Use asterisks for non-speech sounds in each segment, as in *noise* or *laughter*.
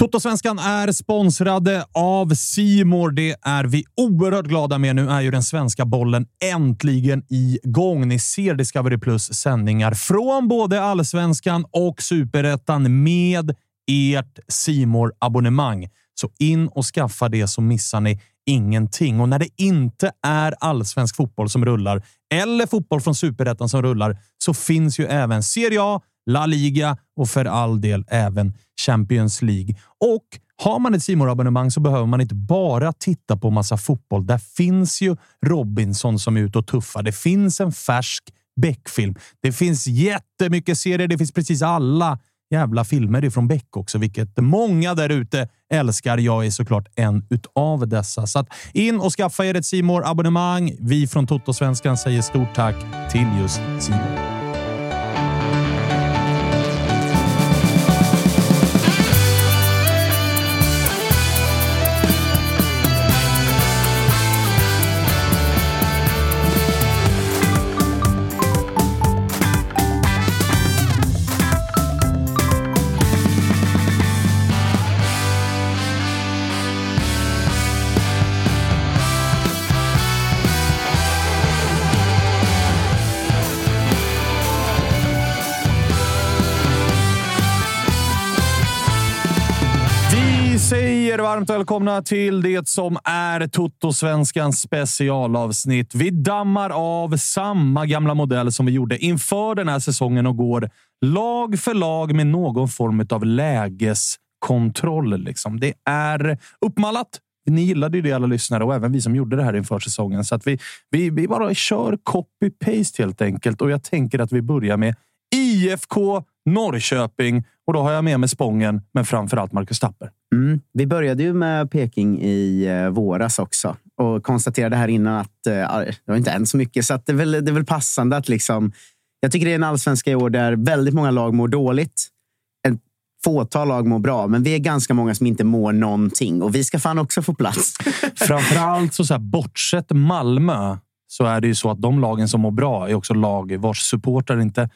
Totosvenskan är sponsrade av Simor. Det är vi oerhört glada med. Nu är ju den svenska bollen äntligen igång. Ni ser Discovery Plus sändningar från både allsvenskan och superettan med ert simor abonnemang Så in och skaffa det så missar ni ingenting. Och när det inte är allsvensk fotboll som rullar eller fotboll från superettan som rullar så finns ju även Serie A, La Liga och för all del även Champions League. Och har man ett simor abonnemang så behöver man inte bara titta på massa fotboll. Där finns ju Robinson som är ute och tuffar. Det finns en färsk Beck-film. Det finns jättemycket serier. Det finns precis alla jävla filmer ifrån Beck också, vilket många där ute älskar. Jag är såklart en utav dessa. Så att in och skaffa er ett simor abonnemang Vi från Toto-svenskan säger stort tack till just Simor. Varmt välkomna till det som är Toto-svenskans specialavsnitt. Vi dammar av samma gamla modell som vi gjorde inför den här säsongen och går lag för lag med någon form av lägeskontroll. Liksom. Det är uppmallat. Ni gillade ju det alla lyssnare och även vi som gjorde det här inför säsongen. Så att vi, vi, vi bara kör copy-paste helt enkelt. Och jag tänker att vi börjar med IFK Norrköping och då har jag med mig Spången, men framför allt Marcus Tapper. Mm. Vi började ju med Peking i eh, våras också och konstaterade här innan att eh, det var inte än så mycket. Så det, är väl, det är väl passande att liksom... Jag tycker det är en allsvenska i år där väldigt många lag mår dåligt. Ett fåtal lag mår bra, men vi är ganska många som inte mår någonting och vi ska fan också få plats. *laughs* *laughs* Framförallt så, så här, bortsett Malmö så är det ju så att de lagen som mår bra är också lag vars supportrar inte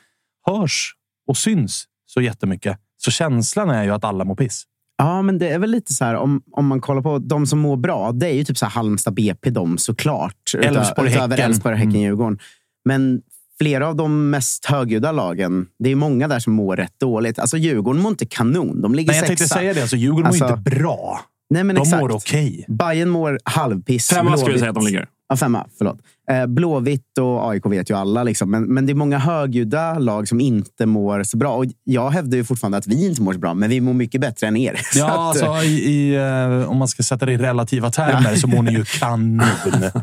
hörs och syns så jättemycket. Så känslan är ju att alla mår piss. Ja, men det är väl lite så här om, om man kollar på de som mår bra. Det är ju typ så här Halmstad BP de såklart. Elfsborg, Häcken. Elfsborg, Häcken, Mm. Djurgården. Men flera av de mest högljudda lagen, det är många där som mår rätt dåligt. Alltså Djurgården mår inte kanon. De ligger Nej, jag tänkte sexa. säga det. Alltså, Djurgården Alltså, mår inte bra. Nej, men De exakt. mår okej. Bayern mår halvpiss. Femma skulle jag säga att de ligger. Ja, femma. Förlåt. Eh, Blåvitt och AIK vet ju alla. Liksom. Men, men det är många högljudda lag som inte mår så bra. Och jag hävdar ju fortfarande att vi inte mår så bra, men vi mår mycket bättre än er. *laughs* Ja, att, eh, alltså, i, i, eh, om man ska sätta det i relativa termer så mår ni ju *laughs* kanon.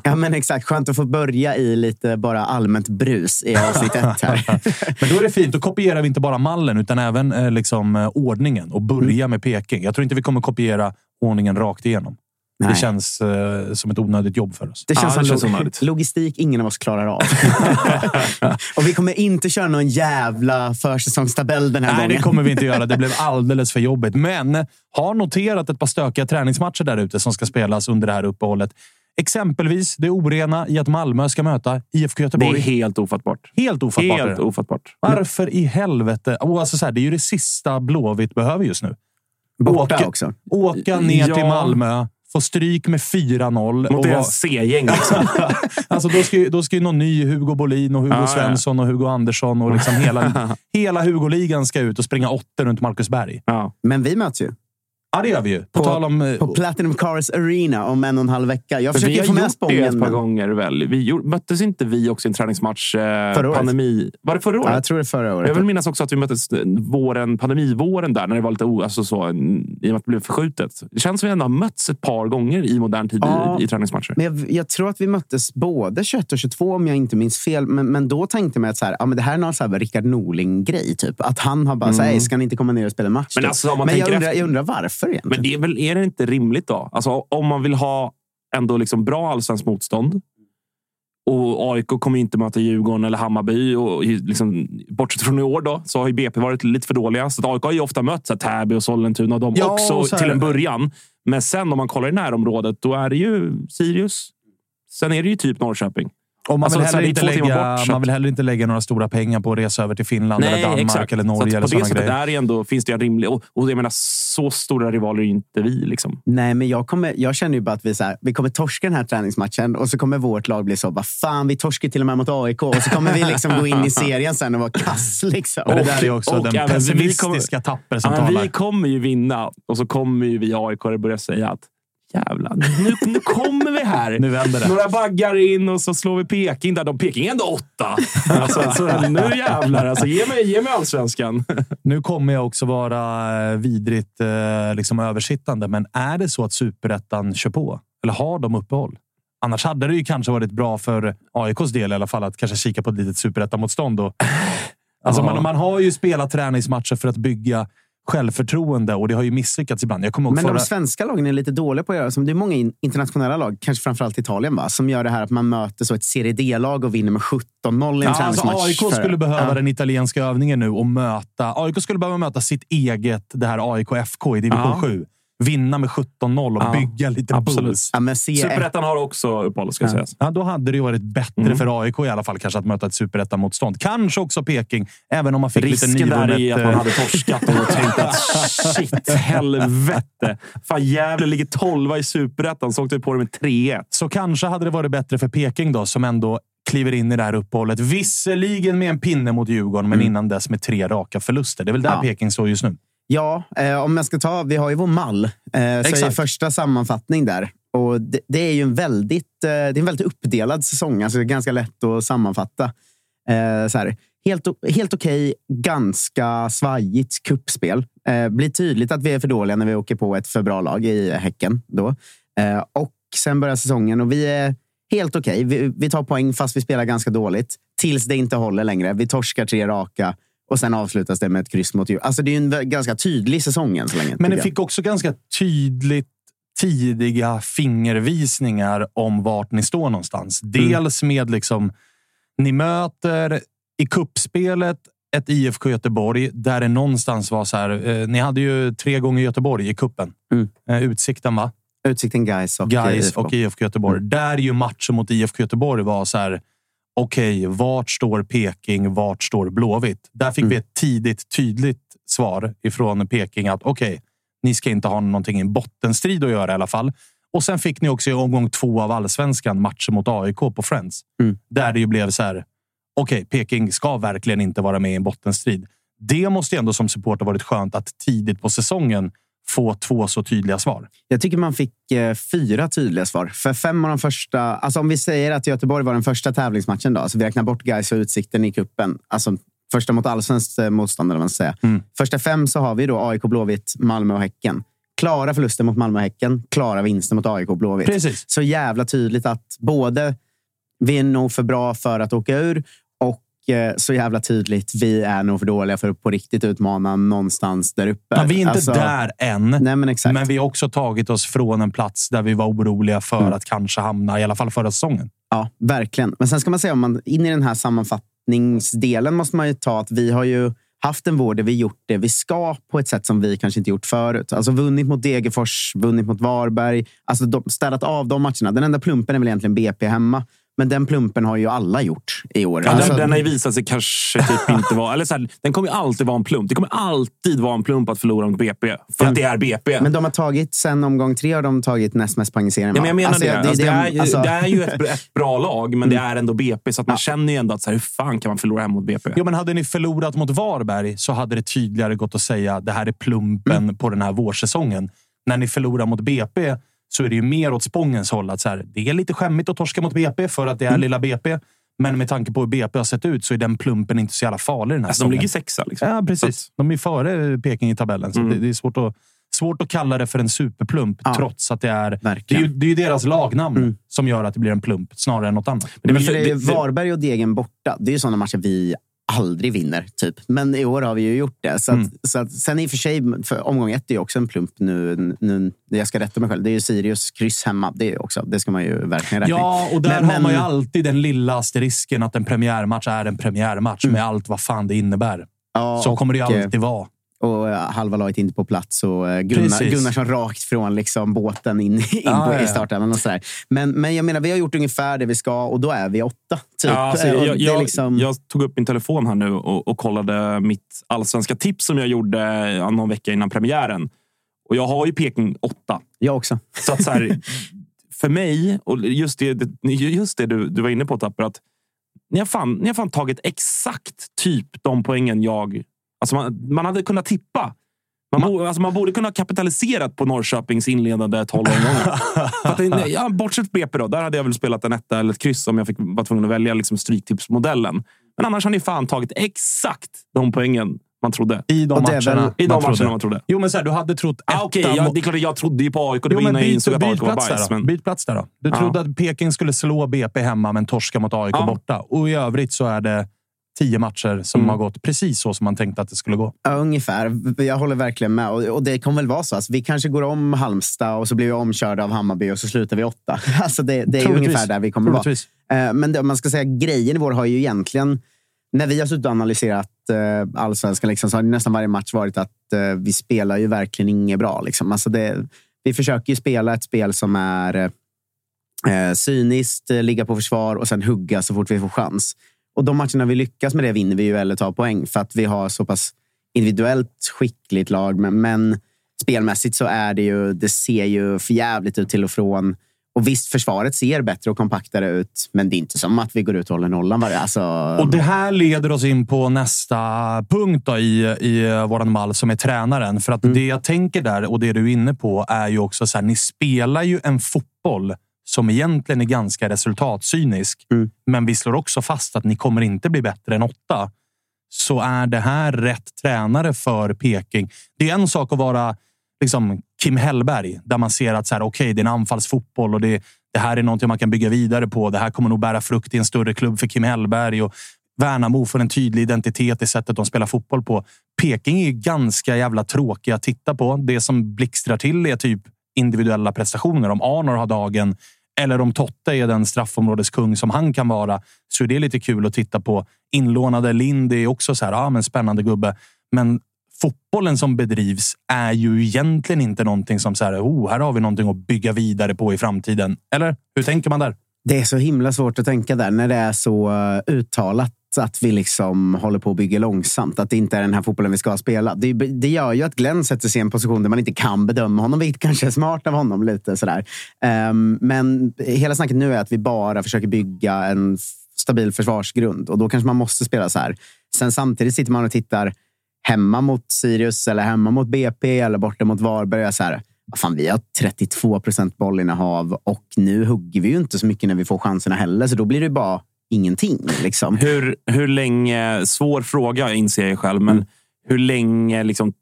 Ja, men exakt. Skönt att få börja i lite bara allmänt brus i avsnitt ett här. *laughs* Men då är det fint. Då kopierar vi inte bara mallen utan även eh, liksom, eh, ordningen och börja med Peking. Jag tror inte vi kommer kopiera ordningen rakt igenom. Det Nej. känns eh, som ett onödigt jobb för oss. Det känns Ja, det som känns log- onödigt. *laughs* logistik ingen av oss klarar av. *laughs* och vi kommer inte köra någon jävla försäsongstabell den här Nej, gången. det kommer vi inte göra. Det *laughs* blev alldeles för jobbigt. Men har noterat ett par stökiga träningsmatcher där ute som ska spelas under det här uppehållet. Exempelvis det orena i att Malmö ska möta IFK Det är Göteborg. helt ofattbart. helt ofattbart. Helt det. ofattbart. Varför i helvete? Oh, alltså så här, det är ju det sista Blåvitt behöver just nu. Borta Åka- också. Åka ner Ja. till Malmö, får stryk med 4-0. Mot deras C-gäng. Liksom. *laughs* alltså, då, ska ju, då ska ju någon ny Hugo Bolin och Hugo Ja, ja. Svensson och Hugo Andersson och liksom hela, *laughs* hela Hugo-ligan ska ut och springa åtta runt Marcus Berg. ja. Men vi möts ju. Ja, det gör vi ju. På, På- tal om... eh, På Platinum Cars Arena om en och en halv vecka. Jag Men vi försöker har få med det ett Spången. par gånger väl? Vi gjorde, möttes inte vi också i en träningsmatch? Eh, Förra året. pandemi. Var det förra året? Ja, jag tror det förra året. Jag vill minnas också att vi möttes eh, våren, pandemivåren där, när det var lite o, alltså så, i och med att det blev förskjutet. Det känns som att vi ändå har mötts ett par gånger i modern tid Ja. i, i träningsmatcher. Men jag, jag tror att vi möttes både 21 och 22 om jag inte minns fel. Men, men då tänkte man att så här, ja, men det här är någon så här Rickard Norling-grej. Typ. Att han har bara sagt, ska ni inte komma ner och spela match? Men typ. alltså, man men jag, undrar, efter- jag undrar varför egentligen. Men det är, väl, är det inte rimligt då? Alltså, om man vill ha ändå liksom bra allsvenskt motstånd och AIK kommer inte möta Djurgården eller Hammarby. Och liksom, bortsett från i år då, så har ju BP varit lite för dåliga. Så AIK har ju ofta mött så här, Täby och Sollentuna och de Ja, också och till en början. Men sen om man kollar i närområdet, då är det ju Sirius. Sen är det ju typ Norrköping. Och man, Alltså, vill så heller inte lägga, bort, så man vill heller inte lägga några stora pengar på att resa över till Finland eller Danmark eller Så Norge att eller på det sättet där är ändå, finns det en rimlig... Och, och jag menar, så stora rivaler är ju inte vi. Liksom. Nej, men jag, kommer, jag känner ju bara att vi, så här, vi kommer torska den här träningsmatchen och så kommer vårt lag bli så, vad fan, vi torskar till och med mot AIK och så kommer vi liksom gå in i serien sen och vara kass. Liksom. Men det där är också och den pessimistiska tapper som Ja, men talar. vi kommer ju vinna och så kommer ju vi AIK börja säga att jävlar, nu, nu kommer vi här. *laughs* Nu vänder det. Några baggar in och så slår vi Peking där. De Peking är ändå åtta. Alltså, så, nu jävlar, alltså, ge, mig, ge mig allsvenskan. *laughs* Nu kommer jag också vara eh, vidrigt eh, liksom översittande, men är det så att superettan kör på? Eller har de uppehåll? Annars hade det ju kanske varit bra för AIKs del i alla fall att kanske kika på ett litet superettamotstånd. Alltså Ja. man, man har ju spelat träningsmatcher för att bygga självförtroende och det har ju misslyckats ibland. Jag kommer ihåg Men förra... de svenska lagen är lite dåliga på att göra som Det är många in- internationella lag, kanske framförallt Italien, va? som gör det här att man möter så ett Serie D-lag och vinner med 17-0 i en Ja, alltså träningsmatch. AIK för- skulle behöva Ja. den italienska övningen nu och möta... AIK skulle behöva möta sitt eget, det här AIK FK i division Ja. 7. Vinna med 17-0 och Ja, bygga lite absolut. boost. Ja, men CF Superettan har också uppehåll, ska Ja. sägas. Ja, då hade det ju varit bättre Mm. för AIK i alla fall kanske att möta ett superettan-motstånd. Kanske också Peking, även om man fick lite Risken där är nyvunnet... att man eh, hade torskat och *laughs* tänkt att shit, helvete. Fan, Gävle ligger tolva i superettan, så åkte vi på det med 3-1. Så kanske hade det varit bättre för Peking då, som ändå kliver in i det här uppehållet. Visserligen med en pinne mot Djurgården, men innan dess med tre raka förluster. Det är väl där Ja. Peking står just nu. Ja, eh, om jag ska ta... Vi har ju vår mall. Eh, så är Exakt. första sammanfattning där. Och det, det är ju en väldigt, eh, det är en väldigt uppdelad säsong. Alltså det är ganska lätt att sammanfatta. Eh, så här, helt helt okej, ganska svajigt kuppspel. Eh, blir tydligt att vi är för dåliga när vi åker på ett för bra lag i Häcken. Då. Eh, och sen börjar säsongen och vi är helt okej. Vi, vi tar poäng fast vi spelar ganska dåligt. Tills det inte håller längre. Vi torskar tre raka. Och sen avslutas det med ett kryss mot Djurgården. Alltså det är en ganska tydlig säsong än så länge. Men det fick också ganska tydligt tidiga fingervisningar om vart ni står någonstans. Mm. Dels med liksom, ni möter i kuppspelet ett IFK Göteborg där det någonstans var så här. Eh, ni hade ju tre gånger Göteborg i kuppen. Mm. Eh, Utsikten, va? Utsikten Gais och Gais IFK. och IFK Göteborg. Mm. Där ju matchen mot IFK Göteborg var så här. Okej, vart står Peking? Vart står Blåvitt? Där fick Mm. vi ett tidigt, tydligt svar ifrån Peking att okej, ni ska inte ha någonting i en bottenstrid att göra i alla fall. Och sen fick ni också i omgång två av allsvenskan matchen mot AIK på Friends. Mm. Där det ju blev så här. Okej, Peking ska verkligen inte vara med i en bottenstrid. Det måste ju ändå som supporter varit skönt att tidigt på säsongen få två så tydliga svar. Jag tycker man fick eh, fyra tydliga svar. För fem av de första... Alltså om vi säger att Göteborg var den första tävlingsmatchen, då, så vi räknar bort Gais och Utsikten i kuppen. Alltså första mot allsvenskt eh, motstånd, eller vad man ska säga. Mm. Första fem så har vi då AIK, Blåvitt, Malmö och Häcken. Klara förluster mot Malmö och Häcken, klara vinster mot AIK och Blåvitt. Precis. Så jävla tydligt att både vi är nog för bra för att åka ur så jävla tydligt vi är nog för dåliga för att på riktigt utmana någonstans där uppe. Ja, vi är inte Alltså, där än. Nej, men exakt. Men vi har också tagit oss från en plats där vi var oroliga för Mm. att kanske hamna, i alla fall förra säsongen. Ja, verkligen. Men sen ska man säga, om man in i den här sammanfattningsdelen måste man ju ta att vi har ju haft en vår där vi gjort det vi ska på ett sätt som vi kanske inte gjort förut. Alltså vunnit mot Degerfors, vunnit mot Varberg. Alltså de, städat av de matcherna. Den enda plumpen är väl egentligen BP hemma. Men den plumpen har ju alla gjort i år. Ja, Alltså, den, den har ju visat sig kanske typ inte vara... Eller så här, den kommer ju alltid vara en plump. Det kommer alltid vara en plump att förlora mot BP. För att det är BP. men de har tagit, sen omgång tre har de tagit näst mest poäng i serien. Ja, men jag menar Alltså, det. Alltså, det, är, ju- alltså- Mm. det är ju ett, ett bra lag, men det är ändå BP. Så att man känner ju ändå att så här, hur fan kan man förlora hem mot BP? Jo, men hade ni förlorat mot Varberg så hade det tydligare gått att säga det här är plumpen Mm. på den här vårsäsongen. När ni förlorar mot BP så är det ju mer åt Spångens håll. Att så här, det är lite skämmigt att torska mot BP för att det Mm. är lilla BP. Men med tanke på hur BP har sett ut så är den plumpen inte så jävla farlig den här Alltså, de ligger sexa. Liksom. Ja, precis. De är före Peking i tabellen. Så Mm. det, det är svårt att, svårt att kalla det för en superplump, Ja, trots att det är, det är, ju, det är ju deras lagnamn Mm. som gör att det blir en plump, snarare än något annat. Men Men för det är det- det- Varberg och Degen borta. Det är ju sådana matcher vi aldrig vinner. typ. Men i år har vi ju gjort det. Så att, Mm. så att, sen i och för sig, för omgång ett är ju också en plump nu. nu jag ska rätta mig själv. Det är ju Sirius kryss hemma. Det, är också, det ska man ju verkligen räkna. Ja, och där Men- har men- man ju alltid den lilla asterisken att en premiärmatch är en premiärmatch med allt vad fan det innebär. Ja, Så kommer det ju eh, alltid vara. Och eh, halva laget inte på plats och eh, Gunnar. Gunnarsson rakt från liksom båten in, *laughs* in Ja, på, ja, i starten. Och sådär. Men, men jag menar, vi har gjort ungefär det vi ska och då är vi åtta. Typ. Ja, alltså, Eh, jag, jag, liksom, jag tog upp min telefon här nu och, och kollade mitt allsvenska tips som jag gjorde någon vecka innan premiären. Och jag har ju Peking åtta. jag också. Så att så här, *laughs* för mig, och just det, det- just det du, du var inne på Tapper, att ni har, fan, ni har fan tagit exakt typ de poängen jag... Alltså man, man hade kunnat tippa. Man, bo, alltså man borde kunna ha kapitaliserat på Norrköpings inledande 12 omgångar. *laughs* Ja, bortsett BP då, där hade jag väl spelat en etta eller ett kryss om jag fick, var tvungen att välja liksom stryktipsmodellen. Men annars har ni fan tagit exakt de poängen man trodde. I de väl- matcherna I de man matcherna trodde. man trodde. Jo, men så här, du hade trott Ah, mot- det är klart att jag trodde ju på AIK. Det var Jo, men innan jag byt, insåg att AIK var plats där bajs. Men... byt plats där då. Du Ja. trodde att Peking skulle slå BP hemma men torska mot AIK Ja. borta. Och i övrigt så är det tio matcher som Mm. har gått precis så som man tänkte att det skulle gå. Ja, ungefär. Jag håller verkligen med. Och, och det kommer väl vara så. Alltså, vi kanske går om Halmstad och så blir vi omkörda av Hammarby och så slutar vi åtta. *laughs* Alltså, det, det är Troligtvis. ungefär där vi kommer vara. Troligtvis. Eh, Men det, man ska säga grejen i vår har ju egentligen... När vi har suttit och analyserat eh, allsvenskan liksom, så har det nästan varje match varit att eh, vi spelar ju verkligen inget bra. Liksom. Alltså det, vi försöker ju spela ett spel som är eh, cyniskt, eh, ligga på försvar och sen hugga så fort vi får chans. Och de matcherna vi lyckas med det vinner vi ju eller tar poäng för att vi har så pass individuellt skickligt lag. Men, men spelmässigt så är det ju, det ser ju för jävligt ut till och från. Och visst, försvaret ser bättre och kompaktare ut, men det är inte som att vi går ut och håller nollan varje. Alltså, Och det här leder oss in på nästa punkt då i, i våran mall som är tränaren. För att det jag tänker där och det du är inne på är ju också så här. Ni spelar ju en fotboll som egentligen är ganska resultatcynisk. Mm. Men vi slår också fast att ni kommer inte bli bättre än åtta. Så är det här rätt tränare för Peking? Det är en sak att vara liksom Kim Hellberg, där man ser att så här, okay, det är en anfallsfotboll och det, det här är någonting man kan bygga vidare på. Det här kommer nog bära frukt i en större klubb för Kim Hellberg. Och Värnamo får en tydlig identitet i sättet de spelar fotboll på. Peking är ganska jävla tråkiga att titta på. Det som blixtrar till är typ individuella prestationer. Om Arnor har dagen eller om Totte är den straffområdeskung som han kan vara, så är det lite kul att titta på. Inlånade Lind är också så här, ah, men spännande gubbe. Men fotbollen som bedrivs är ju egentligen inte någonting som så här, oh, här har vi någonting att bygga vidare på i framtiden. Eller hur tänker man där? Det är så himla svårt att tänka där när det är så eh, uttalat att vi liksom håller på att bygga långsamt. Att det inte är den här fotbollen vi ska spela. Det, det gör ju att Glenn sätter sig i en position där man inte kan bedöma honom, vilket kanske är smart av honom. lite sådär. Um, men hela snacket nu är att vi bara försöker bygga en stabil försvarsgrund och då kanske man måste spela så här. Sen samtidigt sitter man och tittar hemma mot Sirius eller hemma mot BP eller borta mot Varberg. Så här, fan, vi har 32 procent bollinnehav och nu hugger vi ju inte så mycket när vi får chanserna heller. Så då blir det bara ingenting. Liksom. Hur, hur länge, svår fråga inser jag själv, men hur länge liksom,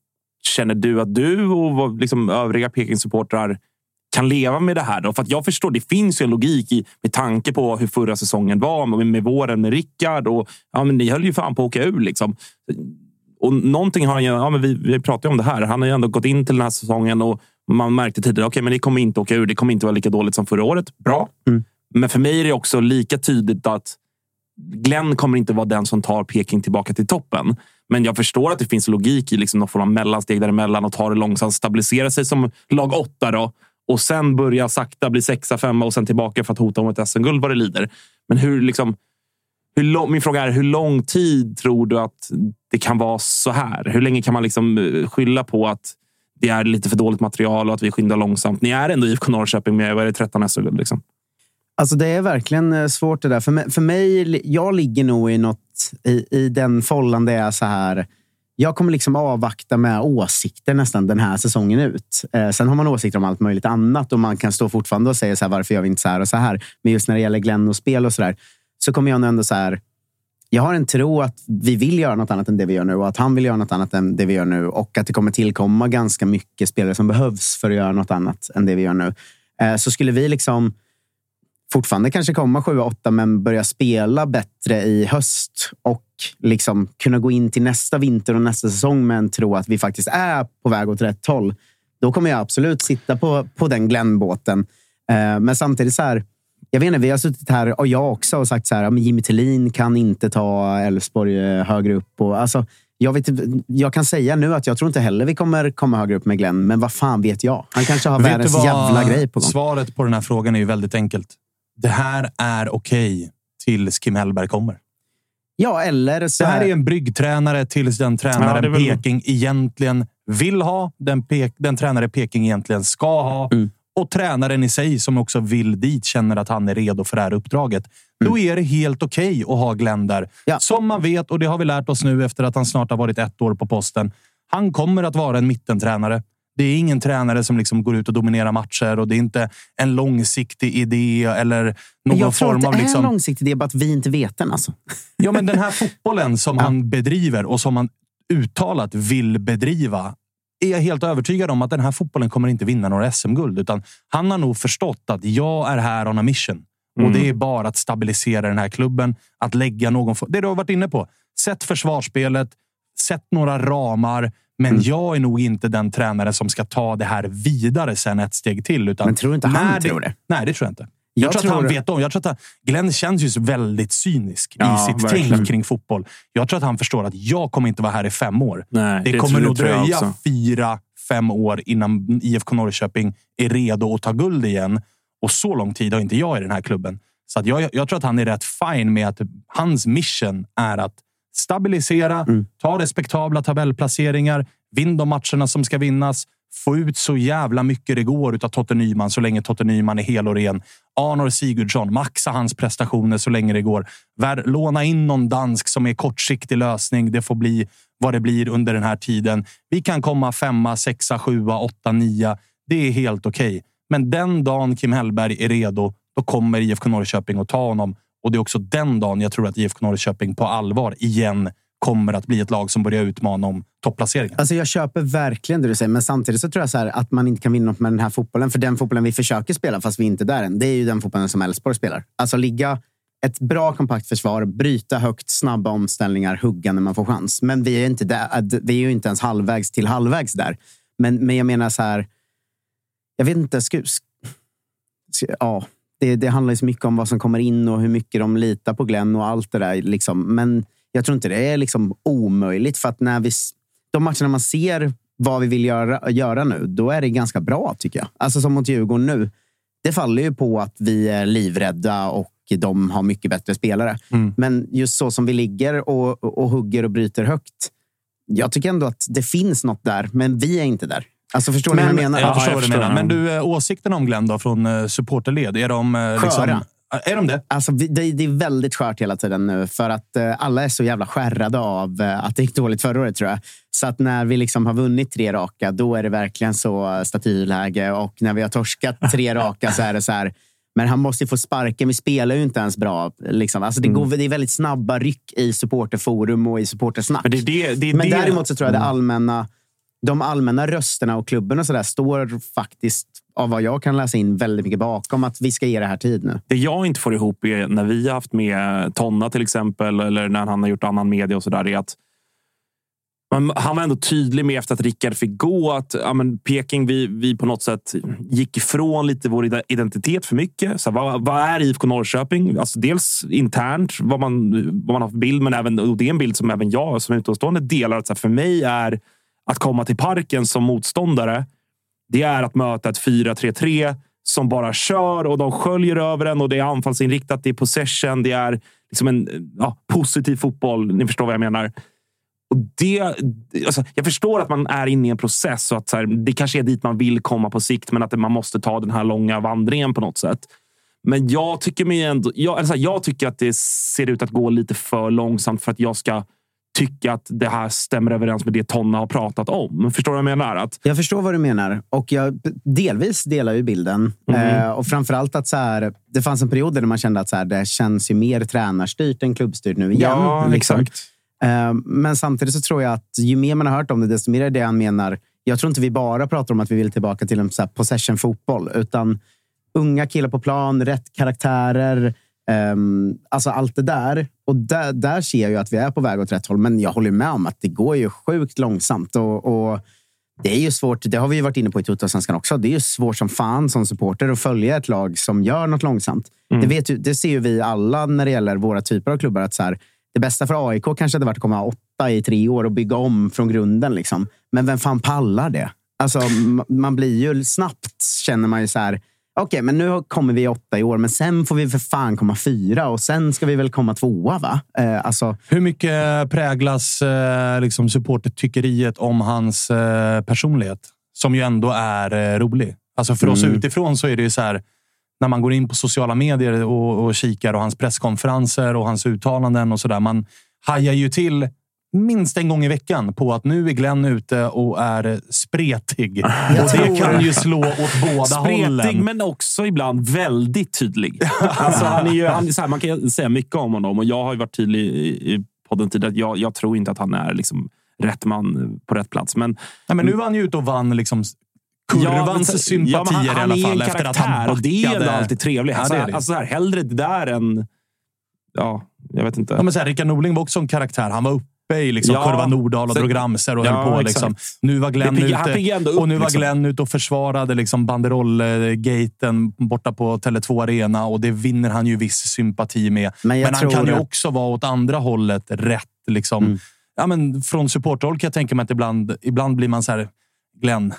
känner du att du och liksom, övriga Peking-supportrar kan leva med det här? Då? För att jag förstår, det finns ju en logik i, med tanke på hur förra säsongen var med, med våren med Rickard. Och, ja, men ni höll ju fan på att åka ur. Liksom. Och någonting har han ju, ja, men vi, vi pratade ju om det här. Han har ju ändå gått in till den här säsongen och man märkte tidigare, okej, men det kommer inte åka ur. Det kommer inte vara lika dåligt som förra året. Bra. Men för mig är det också lika tydligt att Glenn kommer inte vara den som tar Peking tillbaka till toppen. Men jag förstår att det finns logik i liksom någon form av mellansteg däremellan och ta det långsamt, stabilisera sig som lag åtta då och sen börja sakta bli sexa, femma och sen tillbaka för att hota om ett SM-guld vad det lider. Men hur liksom... Hur lång, min fråga är, hur lång tid tror du att det kan vara så här? Hur länge kan man liksom eh, skylla på att det är lite för dåligt material och att vi skyndar långsamt? Ni är ändå IFK Norrköping med vad är det, 13 SM-guld. Liksom. Alltså det är verkligen eh, svårt det där. För mig, för mig jag ligger nog i något i, i den follan där jag är så här. Jag kommer liksom avvakta med åsikter nästan den här säsongen ut. Eh, sen har man åsikter om allt möjligt annat och man kan stå fortfarande och säga så här, varför gör vi inte så här och så här. Men just när det gäller Glenn och spel och så där, så kommer jag nog ändå så här. Jag har en tro att vi vill göra något annat än det vi gör nu och att han vill göra något annat än det vi gör nu och att det kommer tillkomma ganska mycket spelare som behövs för att göra något annat än det vi gör nu. Eh, så skulle vi liksom fortfarande kanske komma 7-8 men börja spela bättre i höst och liksom kunna gå in till nästa vinter och nästa säsong med en tro att vi faktiskt är på väg åt rätt håll. Då kommer jag absolut sitta på, på den Glenn-båten. Eh, men samtidigt så här, jag vet inte, vi har suttit här och jag också och sagt så här, men Jimmy Tillin kan inte ta Elfsborg eh, högre upp. Och, alltså, jag, vet, jag kan säga nu att jag tror inte heller vi kommer komma högre upp med Glenn, men vad fan vet jag? Han kanske har Vet världens jävla grej på gång. Svaret på den här frågan är ju väldigt enkelt. Det här är okej tills Kim Hellberg kommer. Ja, eller så Det här är en bryggtränare tills den Ja, tränaren det är väl- Peking egentligen vill ha. Den, pek, den tränare Peking egentligen ska ha. Mm. Och tränaren i sig som också vill dit känner att han är redo för det här uppdraget. Då är det helt okej att ha Glenn där. Mm. Ja. Som man vet, och det har vi lärt oss nu efter att han snart har varit ett år på posten. Han kommer att vara en mittentränare. Det är ingen tränare som liksom går ut och dominerar matcher och det är inte en långsiktig idé eller någon jag tror form att det av... är en Liksom, långsiktig idé, bara att vi inte vet den. Alltså. Ja, men den här *laughs* fotbollen som han bedriver och som han uttalat vill bedriva är jag helt övertygad om att den här fotbollen kommer inte vinna några SM-guld. Utan han har nog förstått att jag är här on a mission. Och det är bara att stabilisera den här klubben. Att lägga någon... Det du har varit inne på. Sätt försvarsspelet. Sätt några ramar. Men jag är nog inte den tränare som ska ta det här vidare sen ett steg till. Utan Men tror inte han när tror det? Nej, det tror jag inte. Jag, Jag tror, tror att han det. vet om. Jag tror att han, Glenn känns ju väldigt cynisk Ja, i sitt verkligen. tänk kring fotboll. Jag tror att han förstår att jag kommer inte vara här i fem år. Nej, det, det kommer nog det dröja fyra, fem år innan IFK Norrköping är redo att ta guld igen. Och så lång tid har inte jag i den här klubben. Så jag, jag tror att han är rätt fine med att hans mission är att stabilisera, Mm. ta respektabla tabellplaceringar, vinn de matcherna som ska vinnas, få ut så jävla mycket det går utav Totte Nyman så länge Totte Nyman är hel och ren. Arnor Sigurdsson, maxa hans prestationer så länge det går. Vär, låna in någon dansk som är kortsiktig lösning. Det får bli vad det blir under den här tiden. Vi kan komma femma, sexa, sjua, åtta, nia. Det är helt okej. Men den dagen Kim Hellberg är redo, då kommer IFK Norrköping att ta honom. Och det är också den dagen jag tror att IFK Norrköping på allvar igen kommer att bli ett lag som börjar utmana om topplaceringar. Alltså jag köper verkligen det du säger, men samtidigt så tror jag så här att man inte kan vinna något med den här fotbollen. För den fotbollen vi försöker spela, fast vi inte är där än, det är ju den fotbollen som Elfsborg spelar. Alltså ligga ett bra kompakt försvar, bryta högt, snabba omställningar, hugga när man får chans. Men vi är, inte där, äh, vi är ju inte ens halvvägs till halvvägs där. Men, men jag menar så här, jag vet inte, sku, ja, det, det handlar så mycket om vad som kommer in och hur mycket de litar på Glenn och allt det där. Liksom. Men jag tror inte det är liksom omöjligt. För att när vi, de matcherna man ser vad vi vill göra, göra nu, då är det ganska bra tycker jag. Alltså som mot Djurgården nu. Det faller ju på att vi är livrädda och de har mycket bättre spelare. Men just så som vi ligger och, och hugger och bryter högt. Jag tycker ändå att det finns något där, men vi är inte där. Alltså förstår ni vad jag menar? Jag förstår jag vad du menar. Men du, eh, åsikterna om Glenn då, från eh, supporterled? Är de eh, liksom... Sköra. Är de det? Alltså, det, det är väldigt skört hela tiden nu för att alla är så jävla skärrade av att det gick dåligt förra året tror jag. Så att när vi liksom har vunnit tre raka, då är det verkligen så statyläge. Och när vi har torskat *laughs* tre raka så är det så här. Men han måste ju få sparken. Vi spelar ju inte ens bra. Liksom. Alltså, det, går, det är väldigt snabba ryck i supporterforum och i supportersnack. Men det är det, det, är Men däremot så tror jag det allmänna, de allmänna rösterna och klubben och så där står faktiskt, av vad jag kan läsa in, väldigt mycket bakom att vi ska ge det här tid nu. Det jag inte får ihop är när vi har haft med Tonna till exempel eller när han har gjort annan media och sådär. är att men han var ändå tydlig med efter att Rickard fick gå att ja, men Peking, vi, vi på något sätt gick ifrån lite vår identitet för mycket. Så vad, vad är IFK Norrköping? Alltså dels internt, vad man, vad man har för bild, men även, och det är en bild som även jag som utomstående delar. Att så här, för mig är att komma till parken som motståndare, det är att möta ett 4-3-3 som bara kör och de sköljer över en och det är anfallsinriktat, det är possession, det är liksom en ja, positiv fotboll. Ni förstår vad jag menar. Och det, alltså, jag förstår att man är inne i en process och att så här, det kanske är dit man vill komma på sikt, men att man måste ta den här långa vandringen på något sätt. Men jag tycker, mig ändå, jag, alltså, jag tycker att det ser ut att gå lite för långsamt för att jag ska tycka att det här stämmer överens med det Tonna har pratat om. Förstår du vad jag menar? Att... Jag förstår vad du menar och jag delvis delar ju bilden. Mm. Eh, och framförallt att så här, det fanns en period där man kände att så här, det känns ju mer tränarstyrt än klubbstyrt nu igen. Ja, liksom. exakt. Eh, men samtidigt så tror jag att ju mer man har hört om det, desto mer är det han menar. Jag tror inte vi bara pratar om att vi vill tillbaka till en possession-fotboll, utan unga killar på plan, rätt karaktärer. Um, alltså allt det där. Och där, där ser jag ju att vi är på väg åt rätt håll. Men jag håller med om att det går ju sjukt långsamt. Och, och det är ju svårt. Det har vi ju varit inne på i Tuttosvenskan också. Det är ju svårt som fan som supporter att följa ett lag som gör något långsamt. Mm. Det, vet ju, det ser ju vi alla när det gäller våra typer av klubbar. Att så här, det bästa för AIK kanske hade varit att komma åtta i tre år och bygga om från grunden. Liksom. Men vem fan pallar det? Alltså, man blir ju snabbt, känner man ju så här. Okej, men nu kommer vi åtta i år, men sen får vi för fan komma fyra och sen ska vi väl komma tvåa, va? Eh, alltså, Hur mycket präglas eh, liksom supportertyckeriet om hans eh, personlighet? Som ju ändå är eh, rolig. Alltså för oss Mm. utifrån så är det ju så här. När man går in på sociala medier och, och kikar och hans presskonferenser och hans uttalanden och sådär. Man hajar ju till minst en gång i veckan på att nu är Glenn ute och är spretig. Och det kan ju slå åt båda Spretig, hållen. men också ibland väldigt tydlig. *laughs* Alltså, han är ju, han är här, man kan säga mycket om honom och jag har ju varit tydlig i, i podden tidigare. att Jag, jag tror inte att han är liksom rätt man på rätt plats. Men Nej, men nu var han ju ute och vann liksom kurvans men- sympatier men han, i han alla är fall efter att han karaktär och det är ändå backade. alltid trevligt. Ja, alltså, det det. alltså, så här, hellre det där än... Ja, jag vet inte. Ja, men så här, Rickard Norling var också en karaktär. Han var uppe i liksom, Ja, kurva Nordahl och drog ramsor och Ja, höll på. Liksom. Nu var Glenn Det ändå ute upp, och, nu var liksom. Glenn ute och försvarade liksom, banderollgaten borta på Tele2 Arena och det vinner han ju viss sympati med. Men Men, han kan ju att- också vara åt andra hållet rätt. Liksom. Mm. Ja, men från supporterhåll kan jag tänka mig att ibland, ibland blir man så här, Glenn,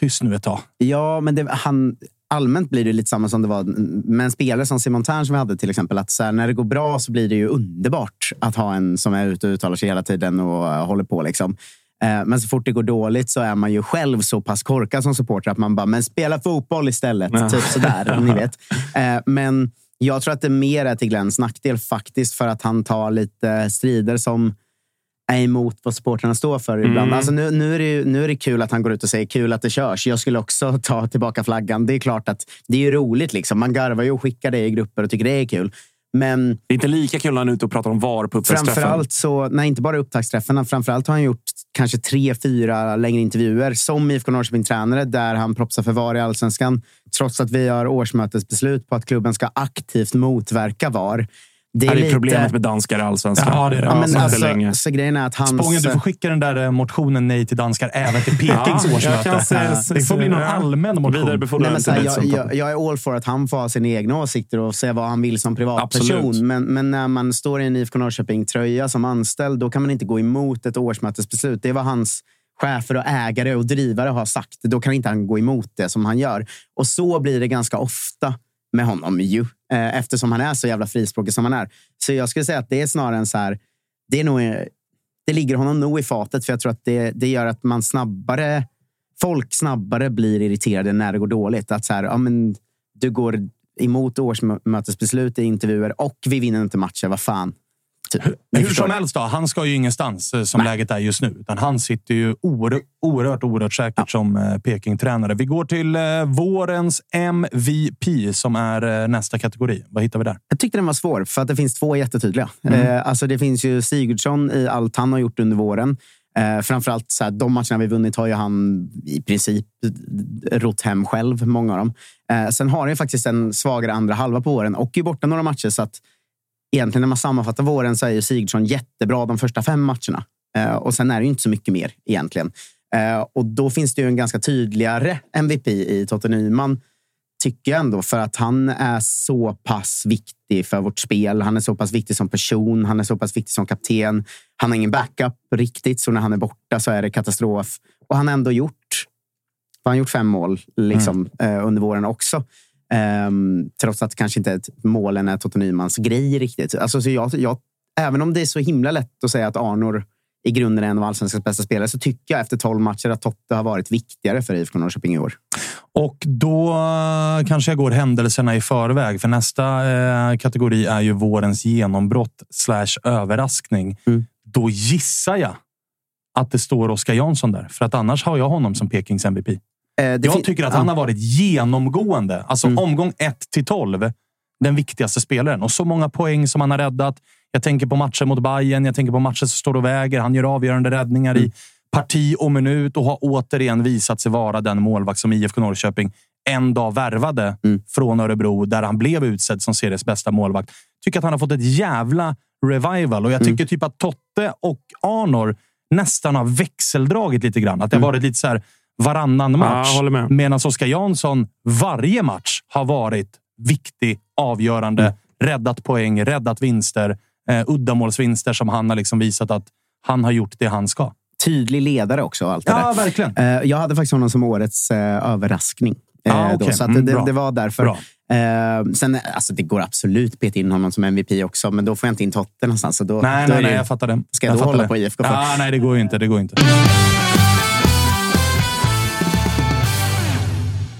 tyst nu ett tag. Ja, men det, han, allmänt blir det lite samma som det var med en spelare som Simon Tern som vi hade till exempel. Att här, när det går bra så blir det ju underbart att ha en som är ute och uttalar sig hela tiden och eh, håller på. Liksom. Eh, Men så fort det går dåligt så är man ju själv så pass korkad som supporter att man bara, men spela fotboll istället. Ja. Typ sådär, *laughs* ni vet. Eh, Men jag tror att det mer är till Glenns nackdel faktiskt för att han tar lite strider som är emot vad supportrarna står för ibland. Mm. Alltså nu, nu, är det, nu är det kul att han går ut och säger kul att det körs. Jag skulle också *laughs* ta tillbaka flaggan. Det är klart att det är roligt. Liksom. Man garvar ju och skickar det i grupper och tycker det är kul. Men Det är inte lika kul när han är ute och pratar om VAR på framförallt så, nej inte bara upptaktsträffarna, framförallt har han gjort kanske tre, fyra längre intervjuer som IFK Norrköping-tränare där han propsar för VAR i allsvenskan. Trots att vi har årsmötesbeslut på att klubben ska aktivt motverka VAR. Det Det är lite- problemet med danskar i allsvenskan. Ja, det är det. Ja, men så alltså, länge. så grejen är att hans... Spången, du får skicka den där eh, motionen Nej till danskar även till *laughs* Pekings Ja, årsmöte. kan se- det får bli någon allmän motion. Nej, men så här, jag, jag, jag är all for att han får ha sina egna åsikter och säga vad han vill som privatperson. Absolut. Men, men när man står i en IFK Norrköping-tröja som anställd, då kan man inte gå emot ett årsmötesbeslut. Det är vad hans chefer och ägare och drivare har sagt. Då kan inte han gå emot det som han gör. Och så blir det ganska ofta med honom ju. Eh, Eftersom han är så jävla frispråkig som han är. Så jag skulle säga att det är snarare en så här... Det, är nog, det ligger honom nog i fatet, för jag tror att det, det gör att man snabbare folk snabbare blir irriterade när det går dåligt. Att så här, ja, men du går emot årsmötesbeslut i intervjuer och vi vinner inte matcher. Vad fan? Typ. Hur som helst, då, han ska ju ingenstans eh, som läget är just nu. Utan han sitter ju oerhört, oerhört, oerhört säkert som eh, Peking-tränare. Vi går till eh, vårens MVP som är nästa kategori. Vad hittar vi där? Jag tyckte den var svår, för att det finns två jättetydliga. Eh, alltså det finns ju Sigurdsson i allt han har gjort under våren. Eh, framförallt så här, de matcherna vi vunnit har ju han i princip rott hem själv, många av dem. Eh, sen har han ju faktiskt en svagare andra halva på våren och är borta några matcher. Så att egentligen när man sammanfattar våren så är Sigurdsson jättebra de första fem matcherna. Eh, och sen är det inte så mycket mer egentligen. Eh, och då finns det ju en ganska tydligare MVP i Totte Nyman tycker jag ändå, för att han är så pass viktig för vårt spel. Han är så pass viktig som person, han är så pass viktig som kapten. Han har ingen backup riktigt, så när han är borta så är det katastrof. Och han har ändå gjort Han har gjort fem mål liksom, eh, under våren också. Ehm, trots att kanske inte ett målen är Totte Nymans grej riktigt. Alltså, så jag, jag, även om det är så himla lätt att säga att Arnor i grunden är en av allsvenskans bästa spelare så tycker jag efter 12 matcher att Totte har varit viktigare för IFK Norrköping i år. Och då eh, kanske jag går händelserna i förväg, för nästa eh, kategori är ju vårens genombrott slash överraskning. Mm. Då gissar jag att det står Oskar Jansson där, för att annars har jag honom som Pekings MVP. Eh, Jag tycker att han har varit genomgående. Alltså Mm. omgång 1 till 12. Den viktigaste spelaren. Och så många poäng som han har räddat. Jag tänker på matcher mot Bayern. Jag tänker på matcher som står och väger. Han gör avgörande räddningar Mm. i parti och minut och har återigen visat sig vara den målvakt som IFK Norrköping en dag värvade Mm. från Örebro, där han blev utsedd som seriens bästa målvakt. Tycker att han har fått ett jävla revival och jag Mm. tycker typ att Totte och Arnor nästan har växeldragit lite grann. Att det har Mm. varit lite så här varannan match. jag håller med. Medan Oskar Jansson varje match har varit viktig, avgörande, Mm. räddat poäng, räddat vinster, eh, uddamålsvinster som han har liksom visat att han har gjort det han ska. Tydlig ledare också. Allt det Ja, där. verkligen. Eh, Jag hade faktiskt honom som årets eh, överraskning. Eh, Ah, då, okej. så att Mm, det, bra. det var därför. Bra. Eh, sen, alltså, det går absolut peta in honom som MVP också, men då får jag inte in Totte någonstans. Så då, Nej, då nej, det nej, jag fattar det. Ska jag, då fattar hålla det. på IFK för? Ja, nej, det går ju inte. Det går inte.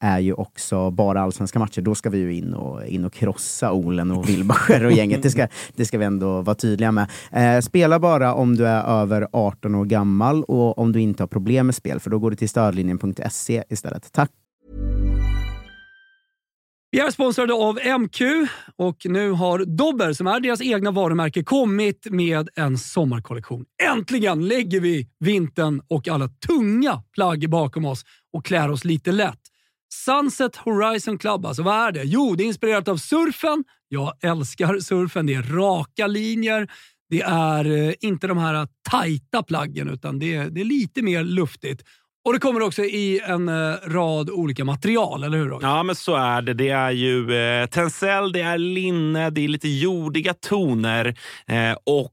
är ju också bara allsvenska matcher. Då ska vi ju in och, in och krossa Olen och Wilbacher och gänget. Det ska, det ska vi ändå vara tydliga med. Eh, spela bara om du är över 18 år gammal och om du inte har problem med spel, för då går du till stödlinjen.se istället. Tack! Vi är sponsrade av MQ och nu har Dobber, som är deras egna varumärke, kommit med en sommarkollektion. Äntligen lägger vi vintern och alla tunga plagg bakom oss och klär oss lite lätt. Sunset Horizon Club, alltså vad är det? Jo, det är inspirerat av surfen. Jag älskar surfen. Det är raka linjer. Det är eh, inte de här eh, tajta plaggen, utan det är, det är lite mer luftigt. Och det kommer också i en eh, rad olika material, eller hur? Roger? Ja, men så är det. Det är ju eh, tencel, det är linne, det är lite jordiga toner eh, och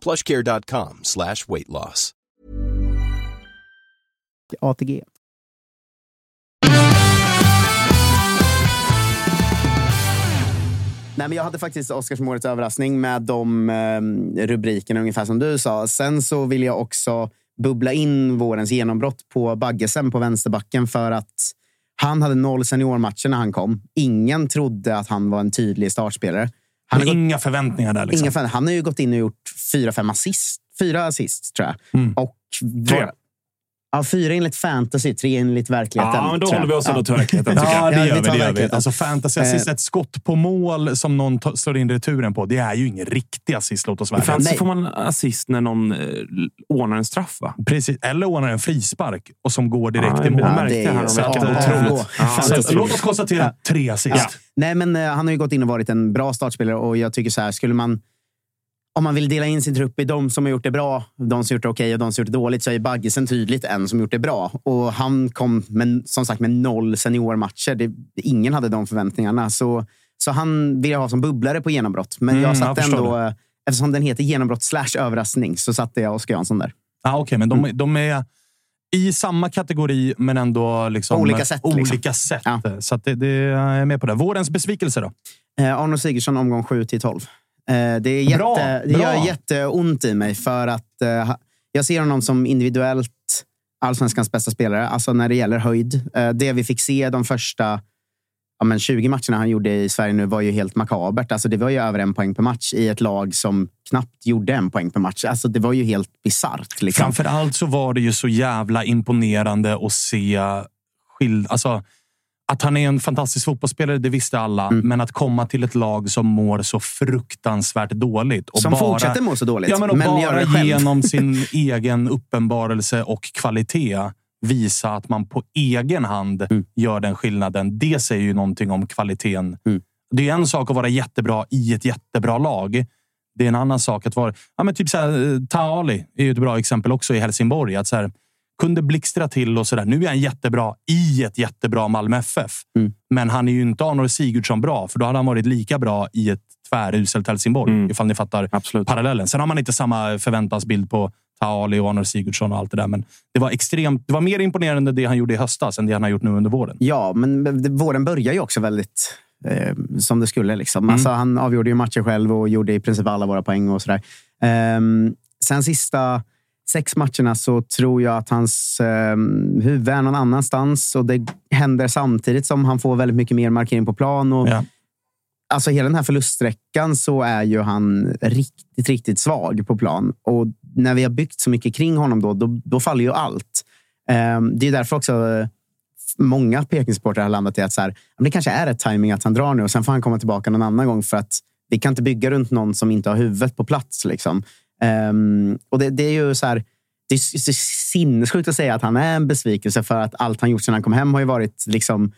plushcare.com slash weight loss. ATG. Nej, men jag hade faktiskt Oscarsmålets överraskning med de eh, rubrikerna, ungefär som du sa. Sen så vill jag också bubbla in vårens genombrott på Baggesen på vänsterbacken för att han hade noll seniormatcher när han kom. Ingen trodde att han var en tydlig startspelare. Han har gått- inga förväntningar där. Liksom. Inga fan, han har ju gått in och gjort fyra, fem assist. Fyra assist, tror jag. Mm. Och Tre. Ja, fyra enligt fantasy, tre enligt verkligheten. Ja, men då håller vi oss ändå Ja. till verkligheten. Ja, det gör vi Det gör vi. Alltså fantasy assist, Eh. ett skott på mål som någon slår in returen på. Det är ju ingen riktig assist, låt oss vara fantasy får man assist när någon eh, ordnar en straff, va? Precis. Eller ordnar en frispark och som går direkt Ja, i mål. Ja, det är så Otroligt. Ja, Så, låt oss konstatera tre assist. Ja. Nej, men eh, han har ju gått in och varit en bra startspelare och jag tycker så här, skulle man om man vill dela in sin trupp i de som har gjort det bra, de som gjort det okej och de som gjort det dåligt så är Baggesen tydligt en som gjort det bra. Och han kom med, som sagt med noll seniormatcher. Det, ingen hade de förväntningarna. Så, så han vill jag ha som bubblare på genombrott. Men Mm, jag satte ändå, eh, eftersom den heter genombrott slash överraskning, så satte jag Oskar Jansson där. Ja, Okej, men de, de är i samma kategori, men ändå liksom, På olika sätt, liksom. Olika sätt. Ja. Så det, det är med på det. Vårens besvikelse då? Eh, Arnold Sigurdsson omgång 7 till 12. Eh, det är jätte, Bra, det bra. gör jätteont i mig för att eh, jag ser honom som individuellt allsvenskans bästa spelare. Alltså när det gäller höjd. Eh, det vi fick se de första ja, men 20 matcherna han gjorde i Sverige nu var ju helt makabert. Alltså det var ju över en poäng per match i ett lag som knappt gjorde en poäng per match. Alltså det var ju helt bisarrt. Liksom. Framför allt så var det ju så jävla imponerande att se skild... Alltså, att han är en fantastisk fotbollsspelare, det visste alla. Mm. Men att komma till ett lag som mår så fruktansvärt dåligt. Och Som bara, fortsätter må så dåligt, Ja, men, och men bara genom *laughs* sin egen uppenbarelse och kvalitet visa att man på egen hand Mm. gör den skillnaden. Det säger ju någonting om kvaliteten. Mm. Det är en sak att vara jättebra i ett jättebra lag. Det är en annan sak att vara... Ja, men typ så här, eh, Taali är ju ett bra exempel också i Helsingborg. Att så här, kunde blixtra till och sådär. Nu är han jättebra i ett jättebra Malmö FF. Mm. Men han är ju inte Arnold Sigurdsson bra, för då hade han varit lika bra i ett tväruselt Helsingborg. Mm. Ifall ni fattar Absolut. parallellen. Sen har man inte samma förväntansbild på Taali och Arnold Sigurdsson och allt det där. Men det var extremt. Det var mer imponerande det han gjorde i höstas än det han har gjort nu under våren. Ja, men våren börjar ju också väldigt eh, som det skulle. Liksom. Mm. Alltså, han avgjorde ju matcher själv och gjorde i princip alla våra poäng. och sådär. Ehm, sen sista sex matcherna så tror jag att hans eh, huvud är någon annanstans. Och det händer samtidigt som han får väldigt mycket mer markering på plan. Och, Ja. Alltså hela den här förluststräckan så är ju han riktigt, riktigt svag på plan. Och när vi har byggt så mycket kring honom då, då, då faller ju allt. Ehm, det är därför också eh, många Peking-supportrar har landat i att så här, det kanske är ett timing att han drar nu och sen får han komma tillbaka någon annan gång för att vi kan inte bygga runt någon som inte har huvudet på plats. Liksom. Um, och det, det är ju så här, det är så sinnessjukt att säga att han är en besvikelse för att allt han gjort sedan han kom hem har ju varit liksom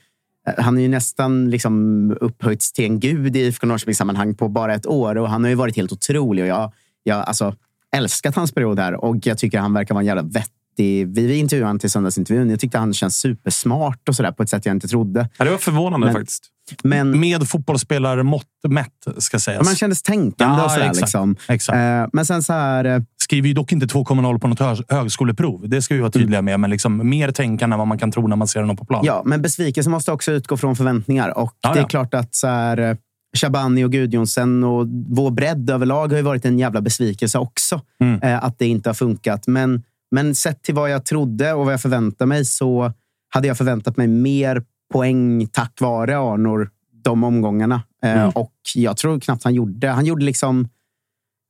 eh, han är ju nästan liksom upphöjts till en gud i IFK Norrköping-sammanhang på bara ett år. Och han har ju varit helt otrolig. Och jag, jag alltså, älskat hans period här och jag tycker han verkar vara en jävla vettig det, vi intervjuade honom till söndagsintervjun. Jag tyckte han känns supersmart och sådär på ett sätt jag inte trodde. Ja, det var förvånande Men- faktiskt. Men Med fotbollsspelare-mått mätt, ska sägas. man kändes tänkande Ja, och sådär. exakt. Liksom. Exakt. Eh, men sen så här... eh, Skriver ju dock inte 2,0 på något hö- högskoleprov. Det ska vi vara tydliga med. Men liksom mer tänkande än vad man kan tro när man ser honom på plan. Ja, men besvikelse måste också utgå från förväntningar. Och Ja, det är ja. klart att så här, eh, Shabani och Gudjonsen och vår bredd överlag har ju varit en jävla besvikelse också. Mm. Eh, att det inte har funkat. Men, men sett till vad jag trodde och vad jag förväntade mig så hade jag förväntat mig mer poäng tack vare Arnor de omgångarna. Eh, Mm. Och jag tror knappt han gjorde. Han gjorde liksom...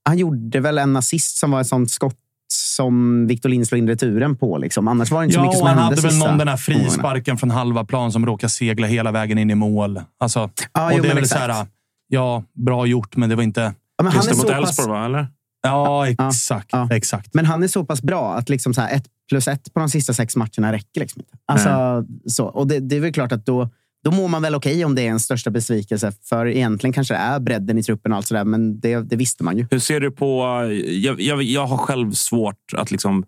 Han gjorde väl en assist som var ett sånt skott som Victor Lind slog in returen på. Liksom. Annars var det inte så Ja, mycket som och han hände hade väl någon den här frisparken från halva plan som råkade segla hela vägen in i mål. Alltså, Ja, och jo, det är väl exakt. så här, ja, bra gjort, men det var inte... Ja, men han är mot Elfsborg, va? Eller? Ja, exakt. Ja. exakt. Men han är så pass bra att liksom så här ett plus ett på de sista sex matcherna räcker liksom inte. Alltså, så. Och det, det är väl klart att då, då mår man väl okej om det är en största besvikelse. För egentligen kanske det är bredden i truppen och allt sådär, men det, det visste man ju. Hur ser du på... Jag, jag, jag har själv svårt att liksom...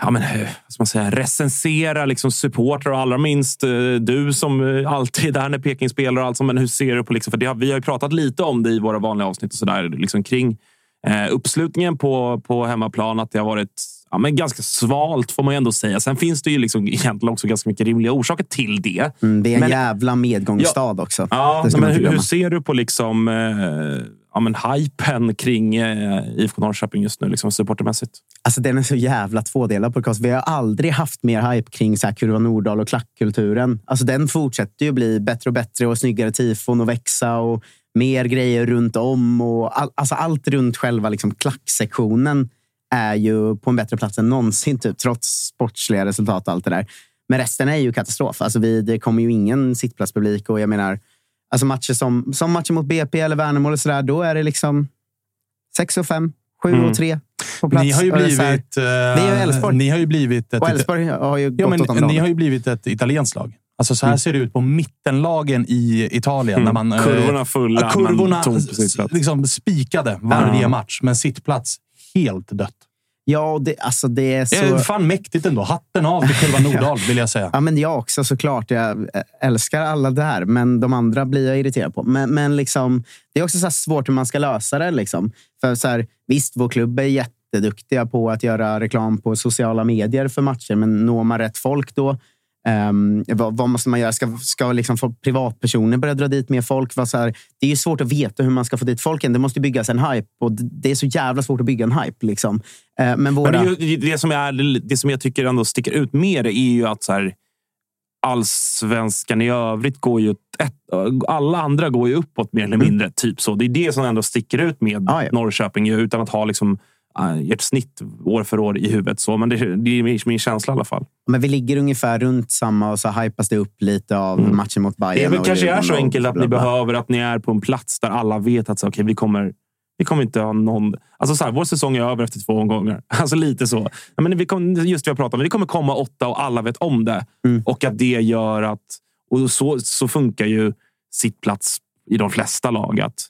Ja, men, hur ska man säga, recensera liksom supportrar och allra minst eh, du som eh, alltid är där när Peking spelar. Och allt. Men hur ser du på... Liksom, för det har, vi har pratat lite om det i våra vanliga avsnitt och så där, liksom kring eh, uppslutningen på, på hemmaplan. Att det har varit ja, men ganska svalt får man ändå säga. Sen finns det ju liksom egentligen också ganska mycket rimliga orsaker till det. Mm, det är en Men- jävla medgångsstad också. Ja, ska man men hur, hur ser du på liksom, eh, ja, men hypen kring eh, IFK Norrköping just nu, liksom, supportermässigt? Alltså, den är så jävla tvådelad podcast. Vi har aldrig haft mer hype kring så här Kurva Nordahl och klackkulturen. Alltså, den fortsätter ju bli bättre och bättre och snyggare tifon och växa och mer grejer runt om. Och all, alltså, allt runt själva liksom, klacksektionen är ju på en bättre plats än någonsin, typ, trots sportsliga resultat och allt det där. Men resten är ju katastrof. Alltså, vi, det kommer ju ingen sittplatspublik och jag menar, alltså matcher som, som matcher mot BP eller Värnamo, eller så där, då är det liksom 6 och 5, 7 Mm. och 3 på plats. Ni har ju Och här- blivit... eh. Ni har ju blivit ett... och Elfsborg har ju Ja, gått men åt andra ni har ju blivit ett italienskt lag. Alltså så här Mm. ser det ut på mittenlagen i Italien. När man, eh, Kurvorna fulla, ja, kurvorna liksom spikade varje Ja. match, men sittplats helt dött. Ja, det, alltså det är Det är så... fan mäktigt ändå. Hatten av till Kurva *laughs* Nordahl, vill jag säga. Ja, men jag också såklart. Jag älskar alla där, men de andra blir jag irriterad på. Men, men liksom, det är också så här svårt hur man ska lösa det. Liksom. För så här, visst, vår klubb är jätteduktiga på att göra reklam på sociala medier för matcher, men når man rätt folk då? Ehm, vad, vad måste man göra? Ska, ska liksom folk, privatpersoner börja dra dit mer folk? Vad så här, det är ju svårt att veta hur man ska få dit folken. Det måste byggas en hype och det är så jävla svårt att bygga en hype. Liksom. Eh, men våra... Men det, det, som är, det som jag tycker ändå sticker ut mer är ju att så här, allsvenskan i övrigt går ju... Ett, alla andra går ju uppåt mer eller mindre. Typ så. Det är det som ändå sticker ut med Ja, ja. Norrköping utan att ha liksom, ert snitt år för år i huvudet. Så, men det, det är min- känsla i alla fall. Men vi ligger ungefär runt samma och så hypas det upp lite av matchen mot Bayern. Mm. Det är och kanske är så enkelt att ni behöver att ni är på en plats där alla vet att så, okay, vi, kommer, vi kommer inte ha någon... Alltså så här, vår säsong är över efter två omgångar. *laughs* Alltså lite så. Men vi kommer, just det vi har pratat om. Det kommer komma åtta och alla vet om det. Mm. Och att det gör att... Och så, så funkar ju sittplats i de flesta lag. Att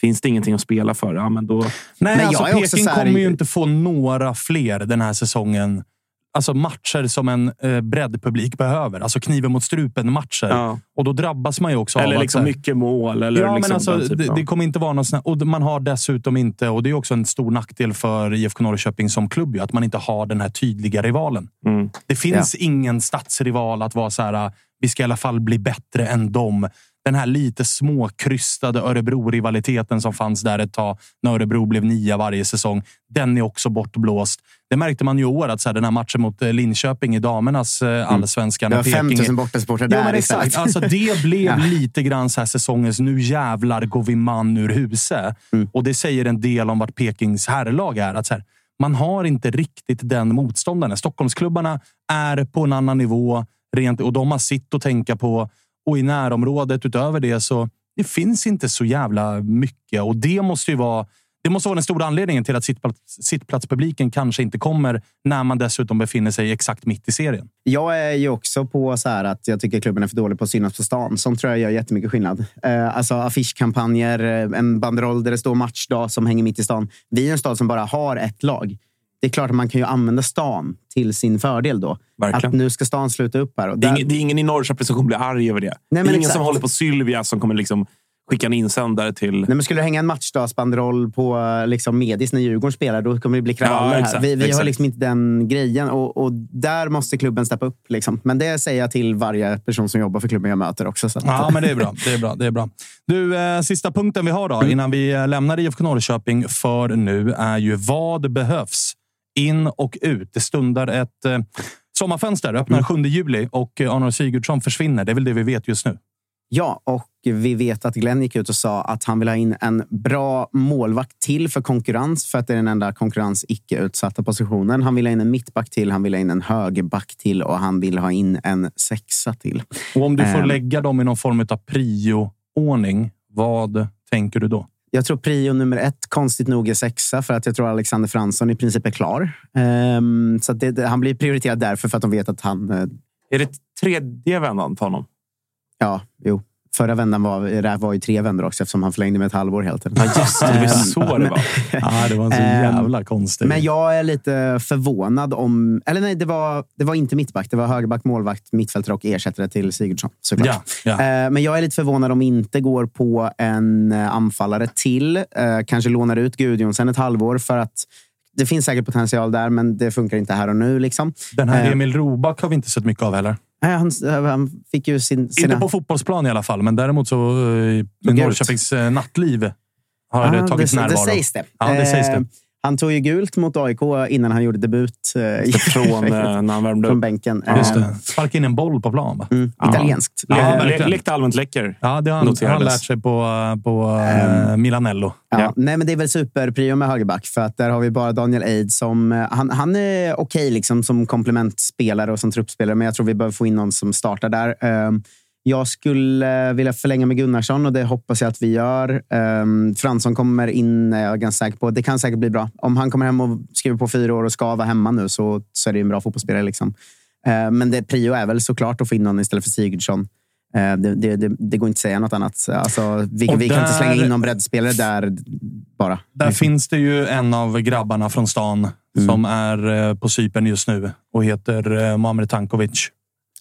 finns det ingenting att spela för, ja, men då... Nej, Men alltså jag är också Peking här- kommer ju inte få några fler den här säsongen. Alltså matcher som en eh, breddpublik behöver. Alltså kniven mot strupen-matcher. Ja. Och då drabbas man ju också av Eller att, liksom här- mycket mål. Eller ja, liksom men alltså, typen det, av- det kommer inte vara någon sån här, Och man har dessutom inte, och det är också en stor nackdel för IFK Norrköping som klubb, ju, att man inte har den här tydliga rivalen. Mm. Det finns ingen stadsrival att vara så här, vi ska i alla fall bli bättre än dem. Den här lite småkrystade Örebro-rivaliteten som fanns där ett tag när Örebro blev nia varje säsong. Den är också bortblåst. Det märkte man ju i år, att så här, den här matchen mot eh, Linköping i damernas eh, allsvenska. Mm. Det var Peking- 5000 bortasupportrar Ja, där men exakt. Alltså, det *laughs* blev Ja. lite grann så här säsongens nu jävlar går vi man ur huset. Mm. Och det säger en del om vart Pekings herrlag är. Att så här, man har inte riktigt den motståndaren. Stockholmsklubbarna är på en annan nivå rent, och de har sitt att tänka på. Och i närområdet utöver det så det finns inte så jävla mycket. Och det måste ju vara det måste vara den stora anledningen till att sittplats, sittplatspubliken kanske inte kommer när man dessutom befinner sig exakt mitt i serien. Jag är ju också på så här att jag tycker klubben är för dålig på att synas på stan. Sånt tror jag gör jättemycket skillnad. Eh, alltså affischkampanjer, eh, en banderoll där det står matchdag som hänger mitt i stan. Vi är en stad som bara har ett lag det är klart att man kan ju använda stan till sin fördel då. Verkligen. Att nu ska stan sluta upp här. Och Det är, där- ingen, det är ingen i Norrköping som kommer bli arg över det. men det är ingen exakt. som håller på Sylvia som kommer liksom skicka en insändare till... Nej, men skulle det hänga en matchdagsbanderoll på liksom, Medis när Djurgården spelar, då kommer det bli kravaller Ja, här. exakt, Vi, vi har liksom inte den grejen och, och där måste klubben steppa upp. Liksom. Men det säger jag till varje person som jobbar för klubben jag möter också. Så Ja, men det är bra. Det är bra. Det är bra. Du, eh, sista punkten vi har då, innan vi eh, lämnar IFK Norrköping för nu, är ju vad behövs in och ut. Det stundar ett eh, sommarfönster, öppnar 7 juli och eh, Arnold Sigurdsson försvinner. Det är väl det vi vet just nu. Ja, och vi vet att Glenn gick ut och sa att han vill ha in en bra målvakt till för konkurrens, för att det är den enda konkurrens icke-utsatta positionen. Han vill ha in en mittback till, han vill ha in en högerback till och han vill ha in en sexa till. Och om du får Ehm. lägga dem i någon form av prio-ordning, vad tänker du då? Jag tror prio nummer ett, konstigt nog, är sexa för att jag tror Alexander Fransson i princip är klar. Ehm, så det, han blir prioriterad därför för att de vet att han... eh, Är det tredje vändan på honom? Ja, jo. Förra vändan var, det var ju tre vändor också eftersom han förlängde med ett halvår helt enkelt. Ja, just det. Det var Ehm, så det var. *laughs* Ja, det var en så Ehm, jävla konstig... Men jag är lite förvånad om... Eller nej, det var, det var inte mittback. Det var högerback, målvakt, mittfältare och ersättare till Sigurdsson. Såklart. Ja, ja. Eh, Men jag är lite förvånad om inte går på en eh, anfallare till. Eh, Kanske lånar ut Gudjonsen ett halvår för att det finns säkert potential där, men det funkar inte här och nu. Liksom. Den här Eh, Emil Roback har vi inte sett mycket av heller. Nej, han, eh, han fick ju sin, sina... Inte på fotbollsplan i alla fall, men däremot så eh, i ut. Norrköpings eh, nattliv har Ah, det tagits det, närvaro. det sägs det. Ja, det sägs det. Han tog ju gult mot AIK innan han gjorde debut eh, Från eh, *laughs* när han värmde från bänken. Just Eh, det. Sparka in en boll på plan, va? Mm, italienskt. Ja, Le- Lekte allmänt läcker. Ja, det har han, han lärt sig på, på eh, Milanello. Ja, Ja. Nej, men det är väl superprio med högerback. För att där har vi bara Daniel Eid som... Han, han är okej liksom, som komplementspelare och som truppspelare, men jag tror vi behöver få in någon som startar där. Ehm, Jag skulle vilja förlänga med Gunnarsson och det hoppas jag att vi gör. Um, Fransson kommer in, är jag ganska säker på. Det kan säkert bli bra. Om han kommer hem och skriver på fyra år och ska vara hemma nu så, så är det en bra fotbollsspelare. Liksom. Eh, men det, prio är väl såklart att få in någon istället för Sigurdsson. Eh, det, det, det, det går inte att säga något annat. Alltså, vi vi kan inte slänga in någon breddspelare där bara. Där finns det ju en av grabbarna från stan som är eh, på Cypern just nu och heter eh, Muamer Tankovic.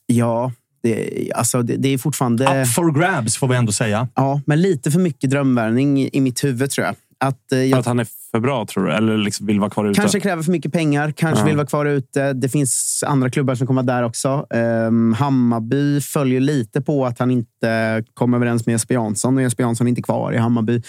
Ja, det, alltså, det, det är fortfarande... Up for grabs får vi ändå säga. Ja, men lite för mycket drömvärvning i, mitt huvud tror jag. Att, eh, För jag att han är för bra, tror du? Eller liksom vill vara kvar ute? Kanske kräver för mycket pengar, kanske Ja. vill vara kvar ute. Det finns andra klubbar som kommer där också. Um, Hammarby följer lite på att han inte kom överens med Jesper Jansson och Jesper Jansson är inte kvar i Hammarby.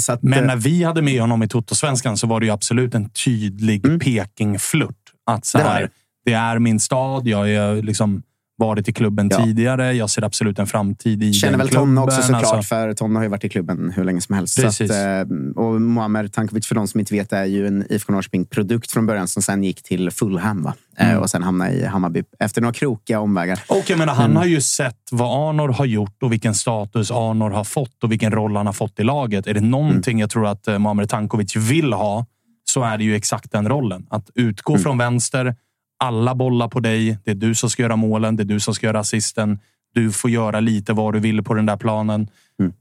Så att, Men när vi hade med honom i Toto-svenskan så var det ju absolut en tydlig Peking-flört. Att så Mm. Här, det. det är min stad. Jag har liksom varit i klubben Ja. tidigare. Jag ser absolut en framtid i Känner väl klubben. Tonna också såklart, Alltså, för Tonna har ju varit i klubben hur länge som helst. Precis. att, eh, och Muamer Tankovic, för de som inte vet, är ju en IFK Norrköping-produkt från början som sen gick till Fulham va? Eh, Mm. och sen hamnade i Hammarby efter några krokiga omvägar. Och jag menar, han Mm. har ju sett vad Arnor har gjort och vilken status Arnor har fått och vilken roll han har fått i laget. Är det någonting jag tror att eh, Muamer Tankovic vill ha så är det ju exakt den rollen. Att utgå från vänster, alla bollar på dig. Det är du som ska göra målen, det är du som ska göra assisten. Du får göra lite vad du vill på den där planen.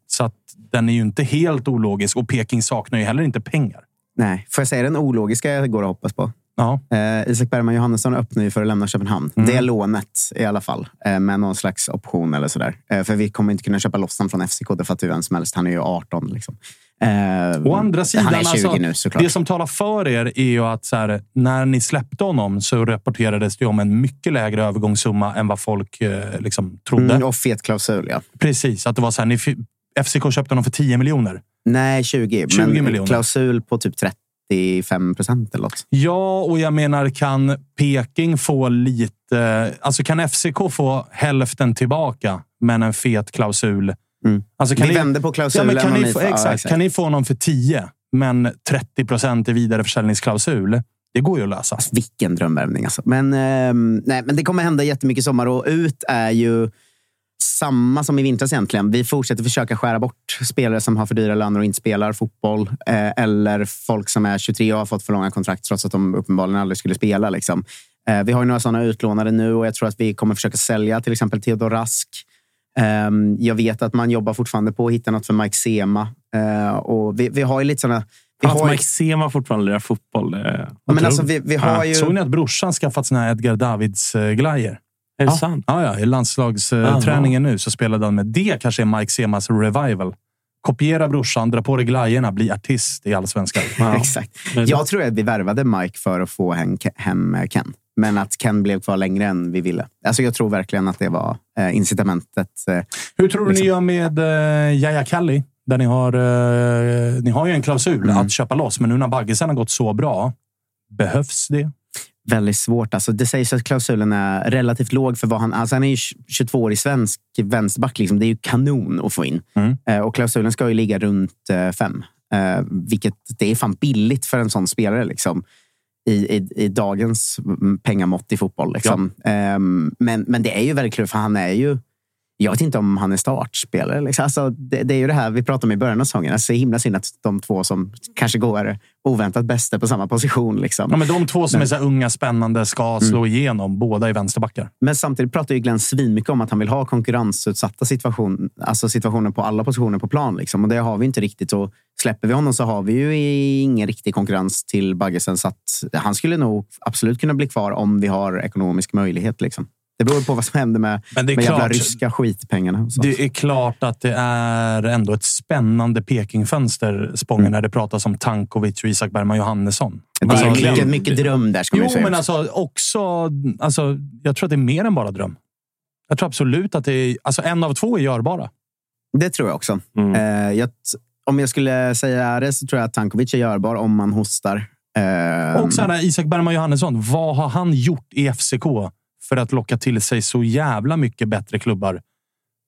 Så att den är ju inte helt ologisk och Peking saknar ju heller inte pengar. Nej, får jag säga den ologiska jag går att hoppas på? Ja. Eh, Isak Bergman Johannesson öppnar ju för att lämna Köpenhamn. Mm. Det lånet i alla fall. Eh, med någon slags option eller sådär. Eh, för vi kommer inte kunna köpa loss honom från FCK. Det fattar ju vem som helst. Han är ju 18. Liksom. Eh, Å andra sidan, han är 20 alltså, nu det som talar för er är ju att här, när ni släppte honom så rapporterades det om en mycket lägre övergångssumma än vad folk eh, liksom trodde. Mm, och fet klausul, ja. Precis, att det var så här, ni, FCK köpte honom för 10 miljoner. Nej, 20. 20 men miljoner. klausul på typ 35 procent eller något. Ja, och jag menar, kan Peking få lite... Alltså kan FCK få hälften tillbaka, men en fet klausul? Alltså, Vi vänder på klausulen Ja, men kan, och ni ni få, ja, exakt, kan ni få honom för 10, men 30 procent i vidareförsäljningsklausul? Det går ju att lösa. Vilken drömvärvning alltså. Men, ehm, nej, men det kommer hända jättemycket i sommar och ut är ju samma som i vintras egentligen. Vi fortsätter försöka skära bort spelare som har för dyra löner och inte spelar fotboll. Eh, eller folk som är 23 och har fått för långa kontrakt trots att de uppenbarligen aldrig skulle spela. Liksom. Eh, vi har ju några sådana utlånade nu och jag tror att vi kommer försöka sälja till exempel Theodor Rask. Ehm, jag vet att man jobbar fortfarande på att hitta något för Mike Sema. Eh, och vi, vi har ju lite såna Vi Att har ju- Mike Sema fortfarande lirar fotboll. Ja, men alltså, vi, vi har ju... Såg ni att brorsan skaffat såna här Edgar Davids-glajer? Är det ja. sant? Ja, ja, i landslagsträningen nu så spelade han med det. kanske är Mike Semas revival. Kopiera brorsan, dra på dig glajjorna, bli artist i allsvenskan. *laughs* Exakt. Jag tror att vi värvade Mike för att få hem, hem Ken. Men att Ken blev kvar längre än vi ville. Alltså jag tror verkligen att det var eh, incitamentet. Eh, Hur tror du liksom. ni gör med uh, Yahya Kalli? Där ni har, eh, ni har ju en klausul Mm. att köpa loss, men nu när Baggesen har gått så bra, behövs det? väldigt svårt. Alltså, det sägs att klausulen är relativt låg för vad han... Alltså han är ju 22 år i svensk vänsterback. Liksom. Det är ju kanon att få in. Mm. Eh, och klausulen ska ju ligga runt eh, fem. Eh, vilket det är fan billigt för en sån spelare. Liksom. I, i, i dagens mm, pengamått i fotboll. Liksom. Ehm, men, men det är ju väldigt kul, för han är ju... Jag vet inte om han är startspelare. Liksom. Alltså, det, det är ju det här vi pratade om i början av säsongen. Alltså, det är himla synd att de två som kanske går oväntat bästa på samma position. Liksom. Ja, men de två som Men- är så unga, spännande, ska slå igenom. Båda är vänsterbackar. Men samtidigt pratar ju Glenn svinmycket om att han vill ha konkurrensutsatta situation, alltså situationer på alla positioner på plan. Liksom. Och det har vi inte riktigt. Och släpper vi honom så har vi ju ingen riktig konkurrens till Baggesen. Så att han skulle nog absolut kunna bli kvar om vi har ekonomisk möjlighet. Liksom. Det beror på vad som händer med, Men det är med jävla klart- ryska skitpengarna. Det är klart att det är ändå ett spännande pekingfönster, Spången, när det pratas om Tankovic och Isak Bergman Johannesson. Det är Alltså, mycket, mycket dröm där, ska Jo, säga. men alltså också... Alltså, jag tror att det är mer än bara dröm. Jag tror absolut att det är... Alltså, en av två är görbara. Det tror jag också. Mm. Eh, jag, om jag skulle säga det så tror jag att Tankovic är görbar om man hostar. Eh, Och så här, Isak Bergman Johannesson, vad har han gjort i FCK för att locka till sig så jävla mycket bättre klubbar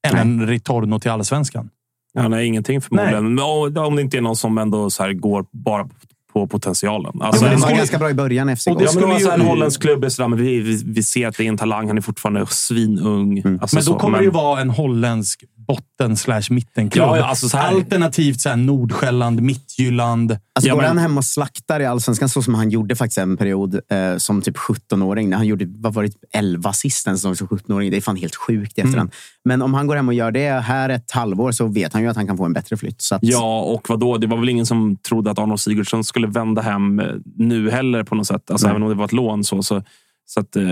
än en Ritorno till allsvenskan? Ja, nej, ingenting förmodligen. Men Om det inte är någon som ändå så går bara på potentialen. Alltså, men det var holl- ganska bra i början i FCK. Ja, men skulle alltså, ju- en holländsk klubb är sådär, men vi, vi, vi ser att det är en talang. Han är fortfarande svinung. Alltså, Mm. men då så, kommer det ju vara en holländsk botten slash mittenklubb. Ja, ja, alltså så här- Alternativt så här Nordsjälland, Mittjylland. Alltså Ja, går men- han hem och slaktar i allsvenskan så som han gjorde faktiskt en period eh, som typ 17-åring. När han gjorde vad var det, 11 assist en säsong som 17-åring. Det är fan helt sjukt i Mm. efterhand. Men om han går hem och gör det här ett halvår så vet han ju att han kan få en bättre flytt. Så att, Ja, och vadå? Det var väl ingen som trodde att Arnold Sigurdsson skulle vända hem eh, nu heller på något sätt. Alltså, Nej. även om det var ett lån. Så, så, så att, eh,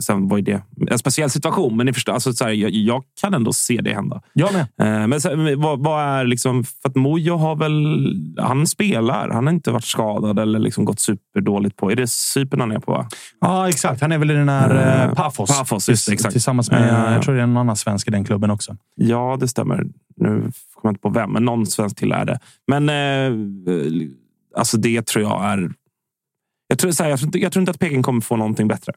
sen var det en speciell situation. Men ni förstår, alltså, så här, jag, jag kan ändå se det hända. Jag med. Eh, men så, vad, vad är liksom... För att Mojo har väl... Han spelar. Han har inte varit skadad eller liksom gått superdåligt på... Är det Cypern han är på? va? Ja, exakt. Han är väl i den här Eh, eh, Pafos. Pafos, just exakt. Tillsammans med, Eh. jag tror det är någon annan svensk i den klubben också. Ja, det stämmer. Nu kommer jag inte på vem, men någon svensk till är det. Men eh, alltså det tror jag är... Jag tror, så här, jag, tror inte, jag tror inte att Peking kommer få någonting bättre.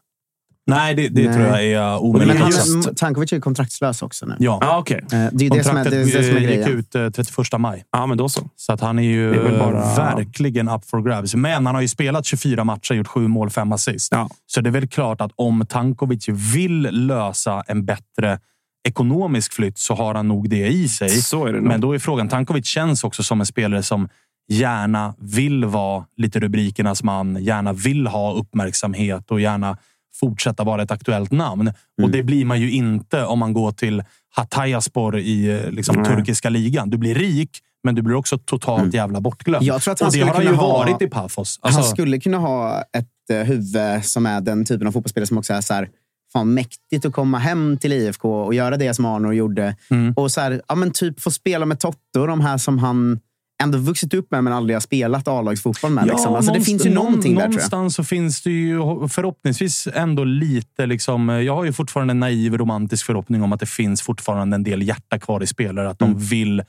Nej, det, det Nej. tror jag är uh, men omöjligt. han, Just- Tankovic är ju kontraktslös också nu. Ja, Ja, okej. Eh, det är det som är, det, är det som är Kontraktet gick ut eh, 31 maj. Ja, men då så. Så att han är ju är bara- verkligen up for grabs. Men han har ju spelat 24 matcher, gjort sju mål, fem assist. Ja. Så det är väl klart att om Tankovic vill lösa en bättre ekonomisk flytt så har han nog det i sig. Så är det nog. Men då är frågan, Tankovic känns också som en spelare som gärna vill vara lite rubrikernas man, gärna vill ha uppmärksamhet och gärna fortsätta vara ett aktuellt namn. Och det blir man ju inte om man går till Hatayspor i eh, liksom, turkiska ligan. Du blir rik, men du blir också totalt jävla bortglömd. Jag tror att han och det skulle har han ju ha- varit i Pafos. Alltså, Han skulle kunna ha ett eh, huvud som är den typen av fotbollsspelare som också är så här, fan mäktigt att komma hem till IFK och göra det som Arnor gjorde. Mm. Och så här, ja, men typ få spela med Totto, de här som han ändå vuxit upp med men aldrig har spelat A-lagsfotboll med. liksom. alltså, det finns ju någonting där. Någonstans så finns det ju förhoppningsvis ändå lite... Liksom, jag har ju fortfarande en naiv romantisk förhoppning om att det finns fortfarande en del hjärta kvar i spelare. Att Mm. de vill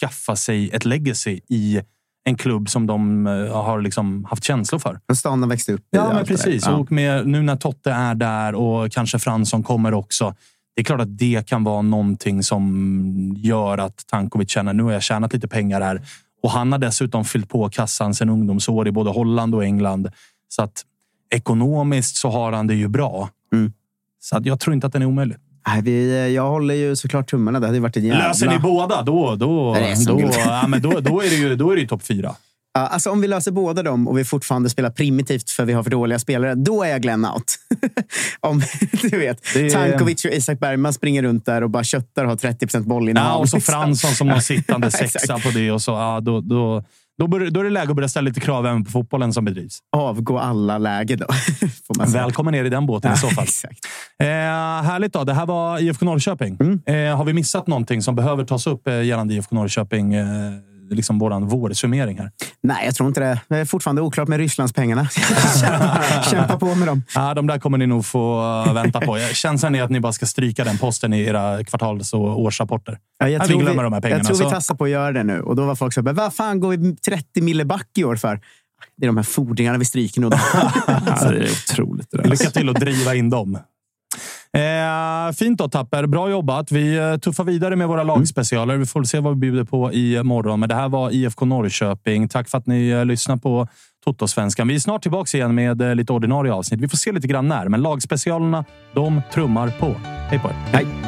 skaffa sig ett legacy i en klubb som de eh, har liksom haft känslor för. Den stan de växte upp i. Ja, men precis. Ja. Och med, nu när Totte är där och kanske Fransson kommer också. Det är klart att det kan vara någonting som gör att Tankovic känner nu har jag tjänat lite pengar här. Och han har dessutom fyllt på kassan sen ungdomsår i både Holland och England. Så att ekonomiskt så har han det ju bra. Mm. Så att jag tror inte att den är omöjlig. Nej, vi, jag håller ju såklart tummarna. Det hade varit en jävla... Löser ni båda, då, då, då, ja, men då, då är det ju, då är det ju topp fyra. Ja, alltså om vi löser båda dem och vi fortfarande spelar primitivt för vi har för dåliga spelare, då är jag Glenn out. *laughs* om, *laughs* du vet, Det Tankovic och Isak Bergman springer runt där och bara köttar och har 30 boll Ja, innehav. och så liksom. Fransson som någon sittande *laughs* sexa på det. Och så, ja, då, då, Då, bör, då är det läge att börja ställa lite krav även på fotbollen som bedrivs. Avgå alla läge då. Välkommen ner i den båten i så fall. Exakt. Eh, härligt då. Det här var IFK Norrköping. Mm. Eh, har vi missat någonting som behöver tas upp eh, gällande IFK Norrköping? Eh, liksom våran vårsummering här. Nej, jag tror inte det. Det är fortfarande oklart med Rysslandspengarna. *laughs* Kämpa på med dem. Ja, de där kommer ni nog få vänta på. Känslan är att ni bara ska stryka den posten i era kvartals och årsrapporter. Ja, jag, tror vi vi, glömmer de här pengarna. jag tror vi så- tassar på att göra det nu. Och då var folk så här, vad fan går vi 30 mille back i år för? Det är de här fordringarna vi stryker nog. Alltså, *laughs* det är otroligt. Det där. Lycka till att driva in dem. Eh, fint då, Tapper. Bra jobbat. Vi eh, tuffar vidare med våra lagspecialer. Vi får se vad vi bjuder på i morgon. Men det här var IFK Norrköping. Tack för att ni eh, lyssnar på Totosvenskan. Vi är snart tillbaka igen med eh, lite ordinarie avsnitt. Vi får se lite grann när, men lagspecialerna, de trummar på. Hej på er! Hej.